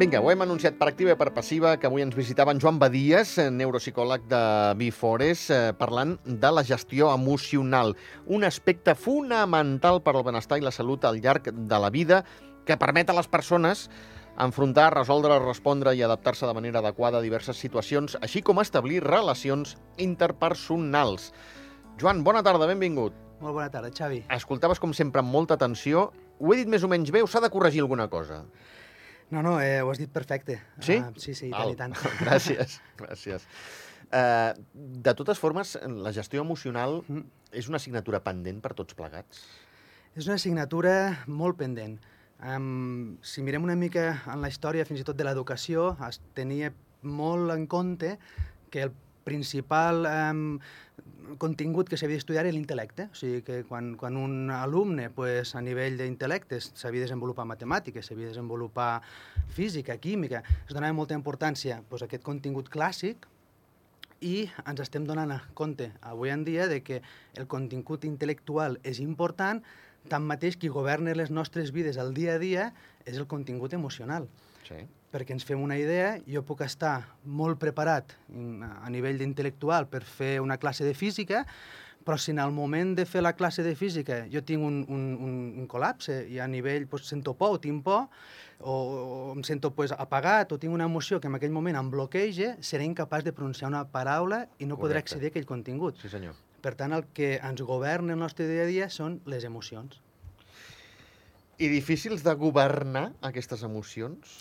Vinga, ho hem anunciat per activa i per passiva que avui ens visitava en Joan Badies, eh, neuropsicòleg de Bifores, eh, parlant de la gestió emocional, un aspecte fonamental per al benestar i la salut al llarg de la vida que permet a les persones enfrontar, resoldre, respondre i adaptar-se de manera adequada a diverses situacions, així com establir relacions interpersonals. Joan, bona tarda, benvingut. Molt bona tarda, Xavi. Escoltaves, com sempre, amb molta atenció. Ho he dit més o menys bé o s'ha de corregir alguna cosa? No, no, eh, ho has dit perfecte. Sí? Uh, sí, sí, i tant, i tant. Gràcies, gràcies. Uh, de totes formes, la gestió emocional Mm. és una assignatura pendent per tots plegats? És una assignatura molt pendent. Um, si mirem una mica en la història, fins i tot de l'educació, es tenia molt en compte que el principal um, contingut que s'havia d'estudiar era l'intel·lecte. O sigui que quan, quan un alumne pues, a nivell d'intel·lecte s'havia de desenvolupar matemàtiques, de desenvolupar física, química, es donava molta importància pues, a aquest contingut clàssic i ens estem donant compte avui en dia de que el contingut intel·lectual és important, tanmateix qui governa les nostres vides al dia a dia és el contingut emocional. Sí. Perquè ens fem una idea, jo puc estar molt preparat a nivell d'intel·lectual per fer una classe de física, però si en el moment de fer la classe de física jo tinc un, un, un, un col·lapse i a nivell pues, sento por o tinc por, o, o em sento pues, apagat o tinc una emoció que en aquell moment em bloqueja, seré incapaç de pronunciar una paraula i no podré Correcte. accedir a aquell contingut. Sí, senyor. Per tant, el que ens governa el nostre dia a dia són les emocions. I difícils de governar aquestes emocions?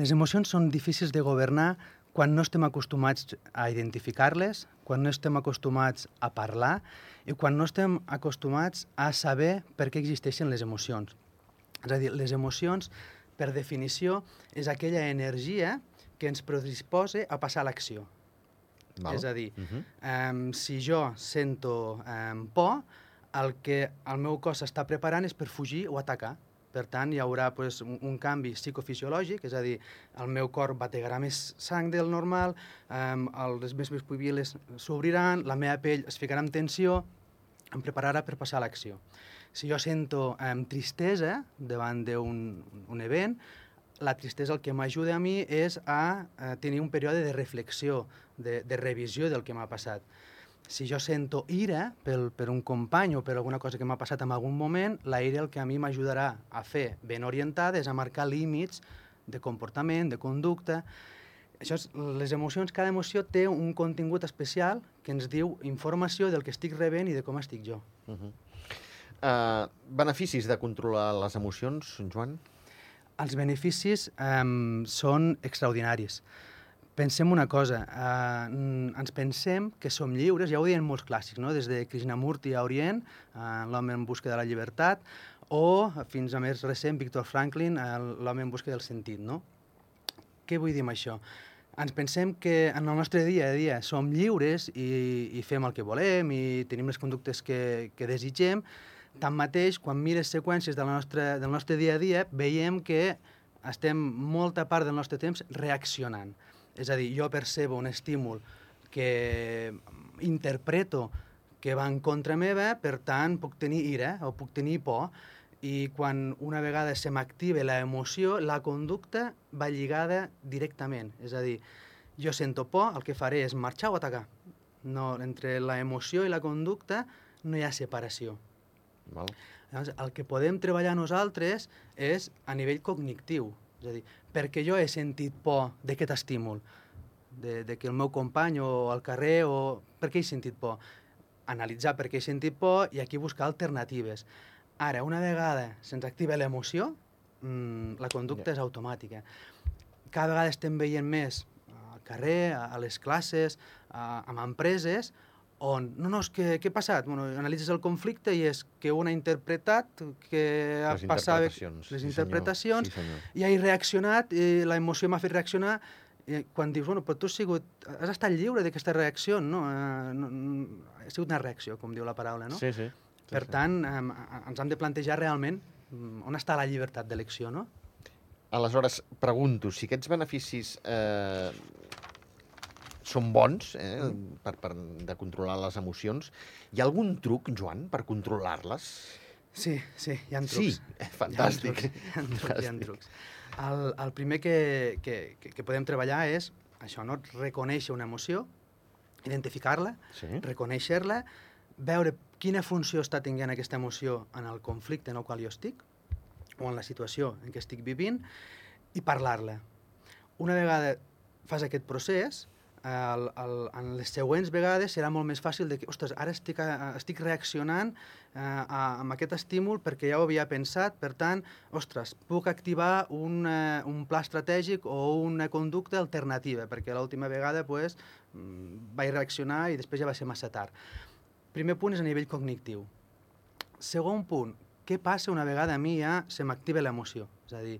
Les emocions són difícils de governar quan no estem acostumats a identificar-les, quan no estem acostumats a parlar i quan no estem acostumats a saber per què existeixen les emocions. És a dir, les emocions, per definició, és aquella energia que ens predisposa a passar a l'acció. És a dir, Uh -huh. Um, si jo sento um, por, el que el meu cos està preparant és per fugir o atacar. Per tant, hi haurà pues, un, un canvi psicofisiològic, és a dir, el meu cor bategarà més sang del normal, um, les meves pupiles s'obriran, la meva pell es ficarà en tensió, em prepararà per passar a l'acció. Si jo sento um, tristesa davant d'un un event, la tristesa el que m'ajuda a mi és a, a tenir un període de reflexió, de, de revisió del que m'ha passat. Si jo sento ira pel, per un company o per alguna cosa que m'ha passat en algun moment, la ira el que a mi m'ajudarà a fer ben orientada és a marcar límits de comportament, de conducta. Això és, les emocions, cada emoció té un contingut especial que ens diu informació del que estic rebent i de com estic jo. Uh -huh. uh, beneficis de controlar les emocions, Joan? Els beneficis um, són extraordinaris. Pensem una cosa, uh, ens pensem que som lliures, ja ho diuen molts clàssics, no? des de Krishnamurti a Orient, uh, l'home en busca de la llibertat, o fins a més recent, Viktor Franklin, uh, l'home en busca del sentit. No? Què vull dir amb això? Ens pensem que en el nostre dia a dia som lliures i, i fem el que volem i tenim les conductes que, que desitgem, Tanmateix, quan mires seqüències del nostre, del nostre dia a dia, veiem que estem molta part del nostre temps reaccionant. És a dir, jo percebo un estímul que interpreto que va en contra meva, per tant, puc tenir ira o puc tenir por, i quan una vegada se m'activa la emoció, la conducta va lligada directament. És a dir, jo sento por, el que faré és marxar o atacar. No, entre la emoció i la conducta no hi ha separació. Val. Llavors, el que podem treballar nosaltres és a nivell cognitiu. És a dir, perquè jo he sentit por d'aquest estímul, de, de que el meu company o al carrer, o per què he sentit por? Analitzar per què he sentit por i aquí buscar alternatives. Ara, una vegada se'ns activa l'emoció, mmm, la conducta Ja. és automàtica. Cada vegada estem veient més al carrer, a, a les classes, a, amb empreses, on, no, no, és que, què ha passat? Bueno, analitzes el conflicte i és que un ha interpretat que ha Les passat interpretacions. les sí, senyor. senyor. Sí, senyor. i he reaccionat i la emoció m'ha fet reaccionar i quan dius, bueno, però tu has, sigut, has estat lliure d'aquesta reacció, no? Eh, no, no? Ha sigut una reacció, com diu la paraula, no? Sí, sí. sí, per sí. tant, eh, ens hem de plantejar realment mm, on està la llibertat d'elecció, no? Aleshores, pregunto, si aquests beneficis eh, són bons eh, Mm. per, per, de controlar les emocions, hi ha algun truc, Joan, per controlar-les? Sí, sí, hi ha Sí, trucs. eh, fantàstic. Hi ha trucs, hi ha trucs. Hi ha trucs. El, el primer que, que, que, que podem treballar és això, no? reconèixer una emoció, identificar-la, Sí. reconèixer-la, veure quina funció està tinguent aquesta emoció en el conflicte en el qual jo estic, o en la situació en què estic vivint, i parlar-la. Una vegada fas aquest procés, el, el, en les següents vegades serà molt més fàcil de que, ostres, ara estic, estic reaccionant eh, a, amb aquest estímul perquè ja ho havia pensat, per tant, ostres, puc activar un, eh, un pla estratègic o una conducta alternativa, perquè l'última vegada pues, mm, vaig reaccionar i després ja va ser massa tard. Primer punt és a nivell cognitiu. Segon punt, què passa una vegada a mi ja se m'activa l'emoció? És a dir,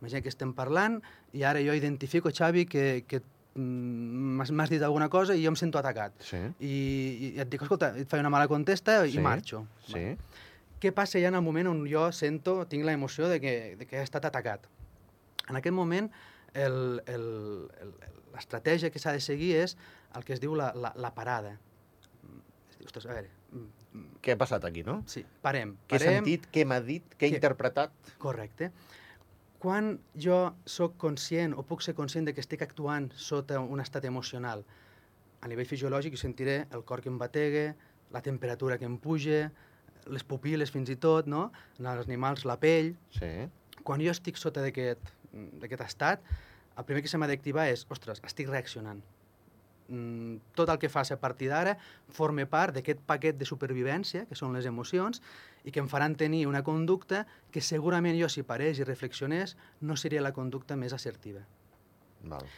imagina que estem parlant i ara jo identifico, Xavi, que, que m'has m'has dit alguna cosa i jo em sento atacat. Sí. I, i et dic, escolta, et faig una mala contesta Sí. i marxo. Sí. Què passa ja en el moment on jo sento, tinc la emoció de que, de que he estat atacat? En aquest moment, l'estratègia que s'ha de seguir és el que es diu la, la, la parada. Mm, ostres, a veure, mm, Què ha passat aquí, no? sí, parem. Què he parem, sentit, què m'ha dit, què he interpretat? Correcte. Quan jo sóc conscient o puc ser conscient de que estic actuant sota un estat emocional, a nivell fisiològic jo sentiré el cor que em batega, la temperatura que em puja, les pupil·les fins i tot, no? En els animals la pell. Sí. Quan jo estic sota d'aquest d'aquest estat, el primer que se m'ha d'activar és, ostres, estic reaccionant. Mm, tot el que faci a partir d'ara forma part d'aquest paquet de supervivència, que són les emocions, i que em faran tenir una conducta que segurament jo, si parés i reflexionés, no seria la conducta més assertiva. Val.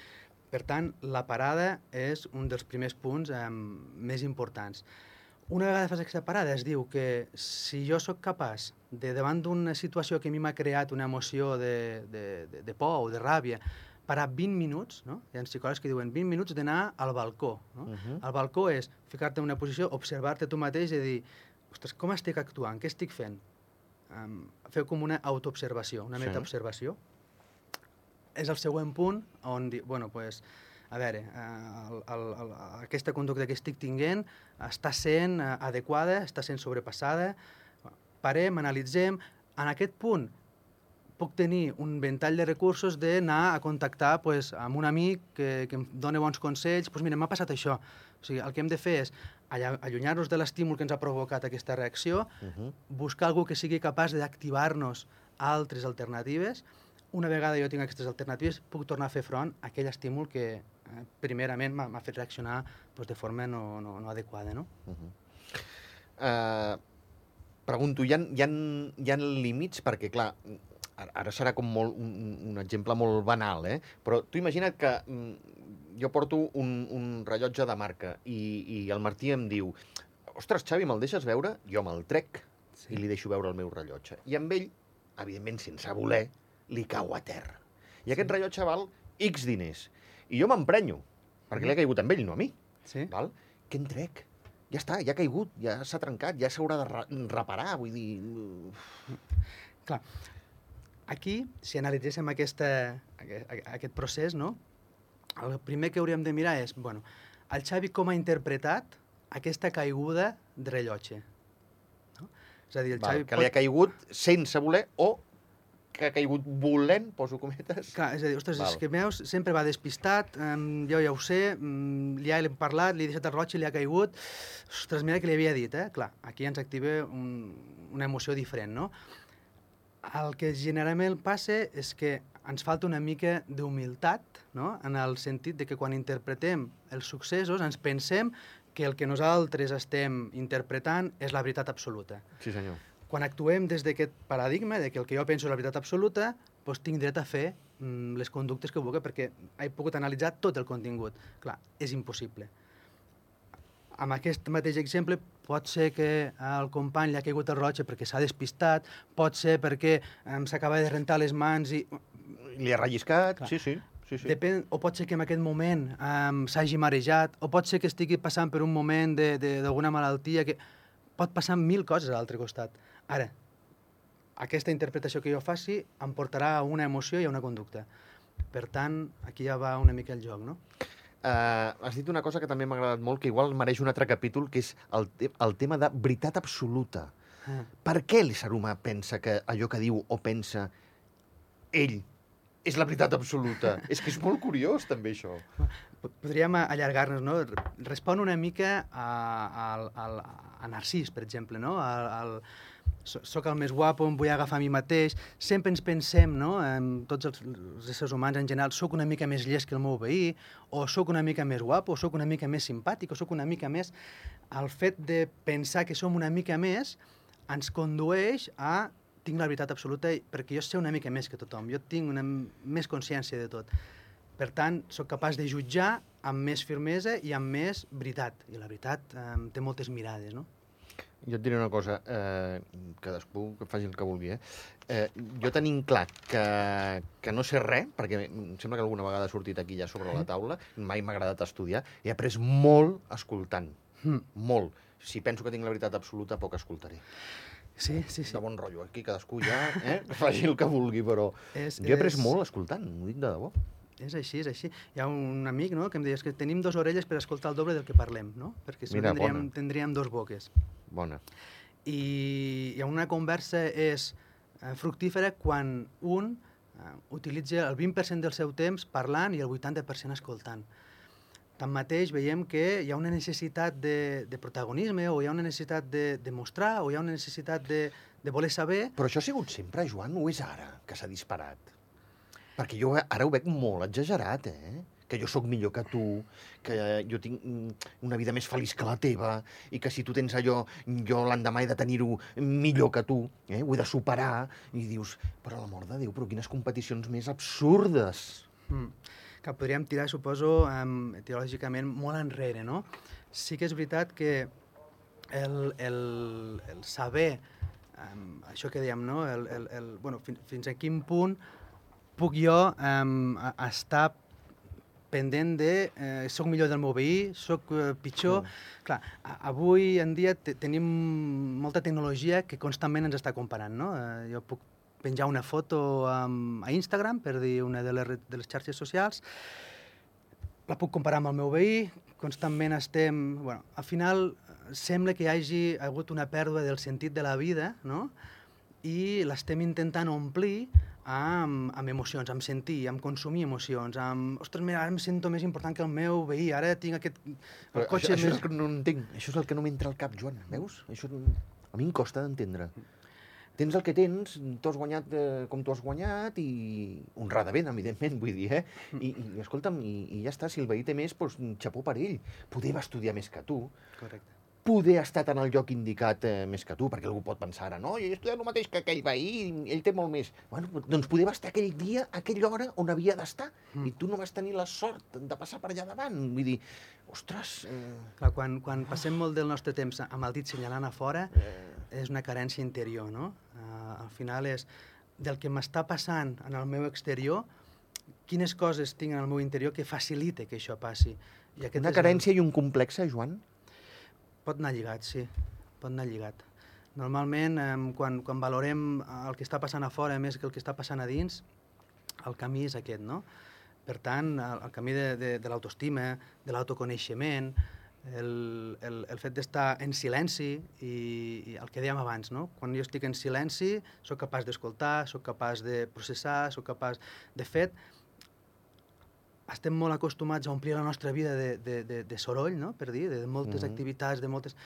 Per tant, la parada és un dels primers punts eh, més importants. Una vegada fas aquesta parada es diu que si jo sóc capaç de, davant d'una situació que a mi m'ha creat una emoció de, de, de, de por o de ràbia, parar 20 minuts, no? hi ha psicòlegs que diuen 20 minuts d'anar al balcó. No? Uh -huh. El balcó és ficar-te en una posició, observar-te tu mateix i dir, ostres, com estic actuant, què estic fent? Um, feu com una autoobservació, una Sí. metaobservació. És el següent punt on dir, bueno, pues, a veure, eh, el, el, el, aquesta conducta que estic tinguent està sent eh, adequada, està sent sobrepassada, parem, analitzem, en aquest punt puc tenir un ventall de recursos d'anar a contactar pues, amb un amic que, que em doni bons consells, doncs mira, m'ha passat això. O sigui, el que hem de fer és allunyar-nos de l'estímul que ens ha provocat aquesta reacció, Uh -huh. buscar algú que sigui capaç d'activar-nos altres alternatives. Una vegada jo tinc aquestes alternatives, puc tornar a fer front a aquell estímul que eh, primerament m'ha fet reaccionar doncs, de forma no, no, no adequada. No? Uh -huh. uh, pregunto, hi ha, hi, ha, hi ha límits? Perquè, clar, ara, serà com molt, un, un exemple molt banal, eh? Però tu imagina't que mm, jo porto un, un rellotge de marca i, i el Martí em diu ostres, Xavi, me'l deixes veure? Jo me'l trec sí. i li deixo veure el meu rellotge. I amb ell, evidentment, sense voler, li cau a terra. I aquest rellotge val X diners. I jo m'emprenyo, perquè li ha caigut amb ell, no a mi. Sí? Val? Què en trec? Ja està, ja ha caigut, ja s'ha trencat, ja s'haurà de re- reparar, vull dir... Clar, aquí, si analitzéssim aquesta, aquest, aquest procés, no? el primer que hauríem de mirar és, bueno, el Xavi com ha interpretat aquesta caiguda de rellotge. No? És a dir, el Val, Xavi que li ha caigut sense voler o que ha caigut volent, poso cometes. Clar, és a dir, ostres, Val. és que meus sempre va despistat, um, jo ja ho sé, um, ja l'hem parlat, li he deixat el roig i li ha caigut, ostres, mira que li havia dit, eh? Clar, aquí ens activa un, una emoció diferent, no? El que generalment passa és que ens falta una mica d'humilitat, no? en el sentit de que quan interpretem els successos ens pensem que el que nosaltres estem interpretant és la veritat absoluta Sí, senyor. quan actuem des d'aquest paradigma de que el que jo penso és la veritat absoluta, doncs tinc dret a fer mm, les conductes que vulgui perquè he pogut analitzar tot el contingut. Clar, és impossible. Amb aquest mateix exemple, pot ser que al company li ha caigut el roig perquè s'ha despistat, pot ser perquè em s'acaba de rentar les mans i... Li ha relliscat, Clar. sí, sí. sí, sí. Depèn, o pot ser que en aquest moment um, s'hagi marejat, o pot ser que estigui passant per un moment d'alguna malaltia, que pot passar mil coses a l'altre costat. Ara, aquesta interpretació que jo faci em portarà a una emoció i a una conducta. Per tant, aquí ja va una mica el joc, no? Uh, has dit una cosa que també m'ha agradat molt, que igual mereix un altre capítol, que és el, te el tema de veritat absoluta. Ah. Per què l'ésser humà pensa que allò que diu o pensa ell és la veritat absoluta? és que és molt curiós, també, això. Podríem allargar-nos, no? Respon una mica a, a, a, a Narcís, per exemple, no? Al, al, soc el més guapo, em vull agafar a mi mateix. Sempre ens pensem, no? en tots els, els éssers humans en general, sóc una mica més llest que el meu veí, o sóc una mica més guapo, o sóc una mica més simpàtic, o sóc una mica més... El fet de pensar que som una mica més ens condueix a tinc la veritat absoluta perquè jo sé una mica més que tothom, jo tinc una més consciència de tot. Per tant, sóc capaç de jutjar amb més firmesa i amb més veritat. I la veritat eh, té moltes mirades, no? Jo et diré una cosa, eh, cadascú que faci el que vulgui, eh? eh jo tenim clar que, que no sé res, perquè em sembla que alguna vegada ha sortit aquí ja sobre la taula, mai m'ha agradat estudiar, he après molt escoltant, mm. molt. Si penso que tinc la veritat absoluta, poc escoltaré. Sí, sí, sí. De bon rotllo, aquí cadascú ja eh, faci el que vulgui, però és, jo he après és... molt escoltant, ho dic de debò. És així, és així. Hi ha un amic no, que em deia que tenim dos orelles per escoltar el doble del que parlem, no? Perquè si Mira, no tindríem, tindríem dos boques. Bona. I, I una conversa és eh, fructífera quan un eh, utilitza el 20% del seu temps parlant i el 80% escoltant. Tanmateix veiem que hi ha una necessitat de, de protagonisme o hi ha una necessitat de, de mostrar o hi ha una necessitat de, de voler saber... Però això ha sigut sempre, Joan, o és ara que s'ha disparat? Perquè jo ara ho veig molt exagerat, eh? que jo sóc millor que tu, que jo tinc mm, una vida més feliç que la teva, i que si tu tens allò, jo l'endemà he de tenir-ho millor que tu, eh? ho he de superar, i dius, però l'amor de Déu, però quines competicions més absurdes. Mm. Que podríem tirar, suposo, um, teològicament molt enrere, no? Sí que és veritat que el, el, el saber, um, això que dèiem, no? El, el, el, bueno, fins, fins a quin punt puc jo eh, estar pendent de eh, soc millor del meu veí, soc eh, pitjor... Mm. Clar, avui en dia te tenim molta tecnologia que constantment ens està comparant, no? Eh, jo puc penjar una foto um, a Instagram, per dir una de les, de les xarxes socials, la puc comparar amb el meu veí, constantment estem... Bueno, al final sembla que hi hagi hagut una pèrdua del sentit de la vida, no? I l'estem intentant omplir amb, amb emocions, amb sentir, amb consumir emocions, amb... Ostres, mira, ara em sento més important que el meu veí, ara tinc aquest el Però cotxe això, més... Això és el que no entenc, això és el que no m'entra al cap, Joan, veus? Això a mi em costa d'entendre. Tens el que tens, tu has guanyat eh, com tu has guanyat i honradament, evidentment, vull dir, eh? I, i escolta'm, i, i ja està, si el veí té més, doncs xapó per ell. Poder va estudiar més que tu. Correcte poder ha estat en el lloc indicat eh, més que tu, perquè algú pot pensar ara, no, jo he estudiat el mateix que aquell veí, ell té molt més. Bueno, doncs poder estar aquell dia, aquella hora on havia d'estar, mm. i tu no vas tenir la sort de passar per allà davant. Vull dir, ostres... Eh... Clar, quan, quan passem molt del nostre temps amb el dit senyalant a fora, eh... és una carència interior, no? Uh, al final és del que m'està passant en el meu exterior, quines coses tinc en el meu interior que facilite que això passi. I una carència un... i un complexe, Joan? Pot anar lligat, sí, pot anar lligat. Normalment, eh, quan, quan valorem el que està passant a fora més que el que està passant a dins, el camí és aquest, no? Per tant, el, el camí de, l'autoestima, de l'autoconeixement, el, el, el fet d'estar en silenci i, i el que dèiem abans, no? Quan jo estic en silenci, sóc capaç d'escoltar, sóc capaç de processar, sóc capaç... De fet, estem molt acostumats a omplir la nostra vida de, de, de, de soroll, no? per dir, de moltes mm -hmm. activitats, de moltes...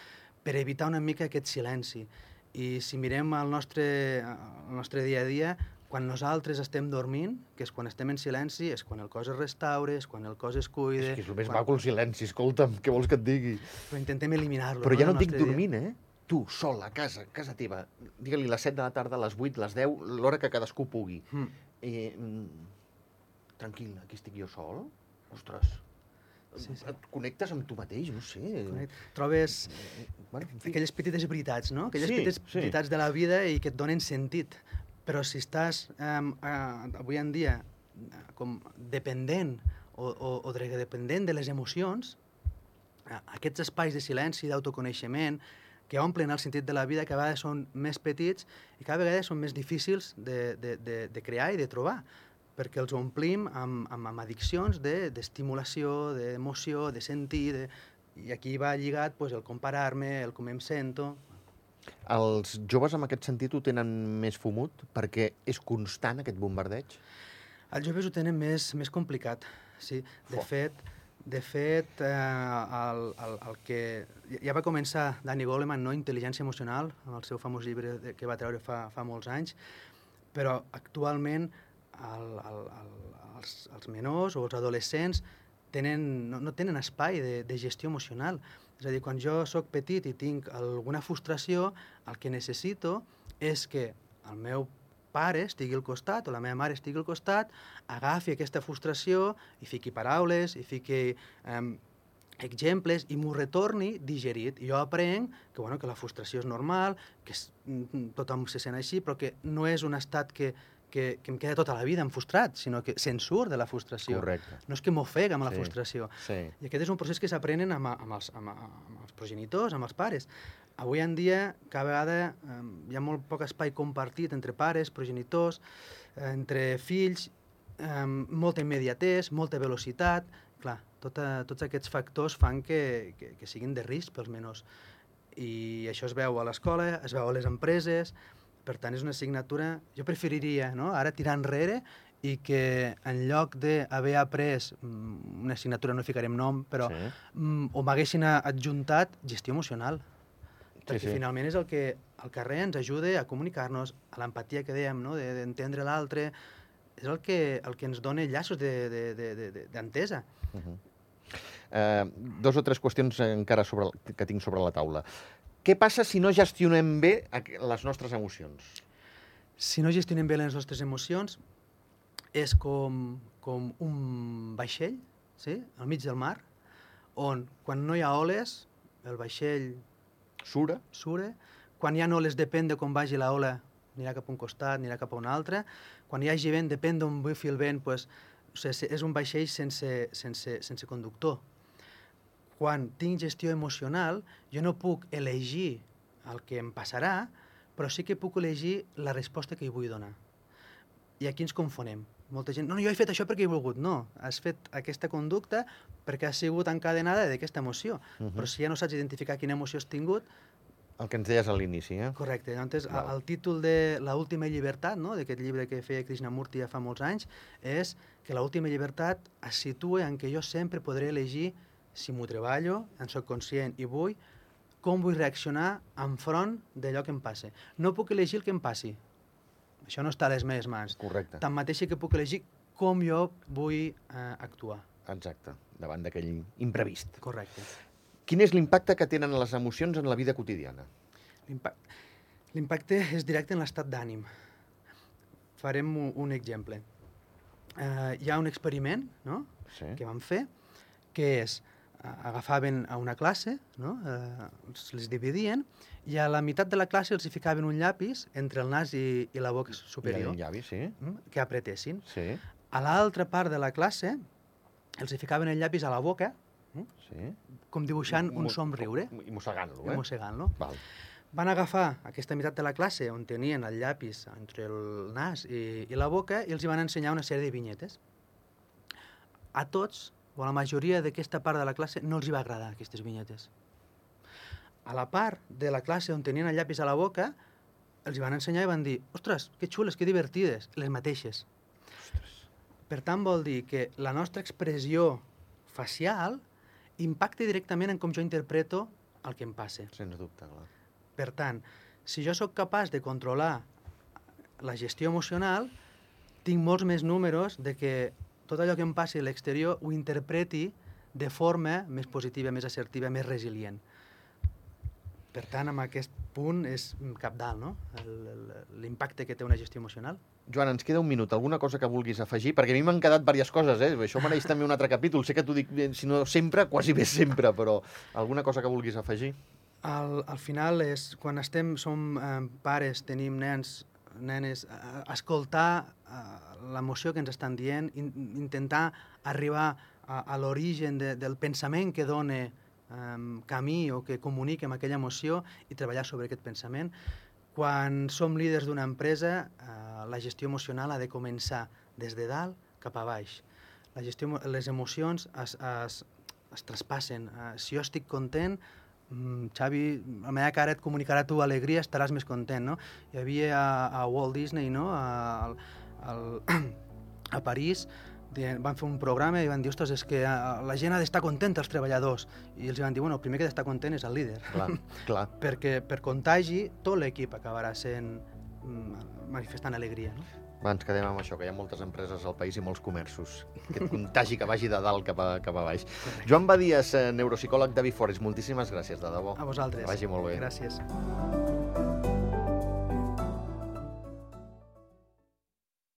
per evitar una mica aquest silenci. I si mirem el nostre, el nostre dia a dia, quan nosaltres estem dormint, que és quan estem en silenci, és quan el cos es restaura, és quan el cos es cuida... És que és el més quan... maco el silenci, escolta'm, què vols que et digui? Però intentem eliminar-lo. Però no, ja no et dic dormint, eh? Tu, sol, a casa, a casa teva, digue-li les 7 de la tarda, les 8, les 10, l'hora que cadascú pugui. Mm. Eh, tranquil, aquí estic jo sol, ostres, sí, sí. et connectes amb tu mateix, no sé. Connect. Trobes bueno, en fi. aquelles petites veritats, no? Aquelles sí, petites sí. veritats de la vida i que et donen sentit. Però si estàs uh, avui en dia com dependent o, o, o dependent de les emocions, aquests espais de silenci, d'autoconeixement, que omplen el sentit de la vida, cada vegada són més petits i cada vegada són més difícils de, de, de, de crear i de trobar perquè els omplim amb, amb, amb addiccions d'estimulació, de, d'emoció, de sentir, de... i aquí va lligat pues, el comparar-me, el com em sento... Els joves amb aquest sentit ho tenen més fumut perquè és constant aquest bombardeig? Els joves ho tenen més, més complicat, sí. De Fo. fet, de fet eh, el, el, el que ja va començar Danny Goleman, no? Intel·ligència emocional, amb el seu famós llibre que va treure fa, fa molts anys, però actualment el, el, el, els, els menors o els adolescents tenen, no, no tenen espai de, de gestió emocional. És a dir, quan jo sóc petit i tinc alguna frustració, el que necessito és que el meu pare estigui al costat o la meva mare estigui al costat, agafi aquesta frustració i fiqui paraules, i fiqui um, exemples i m'ho retorni digerit. Jo aprenc que, bueno, que la frustració és normal, que és, mm, tothom se sent així, però que no és un estat que, que, que em queda tota la vida em frustrat, sinó que se'n surt de la frustració. Correcte. No és que m'ofega amb la Sí. frustració. Sí. I aquest és un procés que s'aprenen amb, amb, els, amb, amb els progenitors, amb els pares. Avui en dia, cada vegada eh, hi ha molt poc espai compartit entre pares, progenitors, eh, entre fills, eh, molta immediatès, molta velocitat... Clar, tota, tots aquests factors fan que, que, que siguin de risc pels menors. I això es veu a l'escola, es veu a les empreses, per tant, és una assignatura... Jo preferiria no? ara tirar enrere i que en lloc d'haver après mm, una assignatura, no ficarem nom, però Sí. mm, o m'haguessin adjuntat gestió emocional. Perquè sí. finalment és el que el carrer ens ajuda a comunicar-nos, a l'empatia que dèiem, no? de- d'entendre l'altre, és el que, el que ens dona llaços d'entesa. De, de, de, de. Uh -huh. Eh, dos o tres qüestions encara sobre, el- que tinc sobre la taula. Què passa si no gestionem bé les nostres emocions? si no gestionem bé les nostres emocions, és com, com un vaixell, sí? al mig del mar, on quan no hi ha oles, el vaixell Sura? sure, quan hi ha oles depèn de com vagi la ola, anirà cap a un costat, anirà cap a un altre, quan hi hagi vent, depèn d'on bufi el vent, pues, o sigui, és un vaixell sense, sense, sense conductor. Quan tinc gestió emocional, jo no puc elegir el que em passarà, però sí que puc elegir la resposta que hi vull donar. I aquí ens confonem. Molta gent, no, no, jo he fet això perquè he volgut. No, has fet aquesta conducta perquè has sigut encadenada d'aquesta emoció. Uh -huh. Però si ja no saps identificar quina emoció has tingut, El que ens deies a l'inici, eh? correcte. Llavors, Val. el, el títol de La última llibertat, no? d'aquest llibre que feia Krishnamurti ja fa molts anys, és que la última llibertat es situa en que jo sempre podré elegir si m'ho treballo, en sóc conscient i vull, com vull reaccionar enfront d'allò que em passe. No puc elegir el que em passi. Això no està a les meves mans. Correcte. Tanmateix que puc elegir com jo vull eh, actuar. Exacte, davant d'aquell imprevist. Correcte. Quin és l'impacte que tenen les emocions en la vida quotidiana? L'impa- L'impacte és directe en l'estat d'ànim. Farem un, un exemple. Uh, hi ha un experiment no? Sí. que vam fer, que és, agafaven a una classe, no? uh, les dividien, i a la meitat de la classe els hi ficaven un llapis entre el nas i, i la boca superior, Un llavi, sí. mm, que apretessin. Sí, A l'altra part de la classe els hi ficaven el llapis a la boca, sí. com dibuixant un somriure, I mossegant-lo, eh? mossegant-lo. Val. Van agafar aquesta meitat de la classe on tenien el llapis entre el nas i, i la boca i els hi van ensenyar una sèrie de vinyetes. A tots, o a la majoria d'aquesta part de la classe, no els hi va agradar aquestes vinyetes. A la part de la classe on tenien el llapis a la boca, els hi van ensenyar i van dir «Ostres, que xules, que divertides!» Les mateixes. Per tant, vol dir que la nostra expressió facial impacta directament en com jo interpreto el que em passa. Sens dubte, clar. Per tant, si jo sóc capaç de controlar la gestió emocional, tinc molts més números de que tot allò que em passi a l'exterior ho interpreti de forma més positiva, més assertiva, més resilient. Per tant, amb aquest punt és capdalt, no? L'impacte que té una gestió emocional. Joan, ens queda un minut. Alguna cosa que vulguis afegir? Perquè a mi m'han quedat diverses coses, eh? Això mereix també un altre capítol. Sé que t'ho dic, eh, si no sempre, quasi bé sempre, però alguna cosa que vulguis afegir? Al, al final, és, quan estem, som eh, pares, tenim nens, nenes, escoltar l'emoció que ens estan dient, in, intentar arribar a, a l'origen de, del pensament que dona eh, camí o que comunica amb aquella emoció i treballar sobre aquest pensament. Quan som líders d'una empresa, eh, la gestió emocional ha de començar des de dalt cap a baix. La gestió, les emocions es, es, es traspassen. Eh, si jo estic content, Xavi, la meva cara et comunicarà tu alegria, estaràs més content, no? Hi havia a, a Walt Disney, no?, a, el, a París van fer un programa i van dir, ostres, és que la gent ha d'estar contenta, els treballadors. I els van dir, bueno, el primer que ha d'estar content és el líder. Clar, clar. perquè per contagi tot l'equip acabarà sent mm, manifestant alegria. No? Va, ens quedem amb això, que hi ha moltes empreses al país i molts comerços. Aquest contagi que vagi de dalt cap a, cap a baix. Joan Badies, eh, neuropsicòleg de Bifores, moltíssimes gràcies, de debò. A vosaltres. Que vagi molt bé. Gràcies.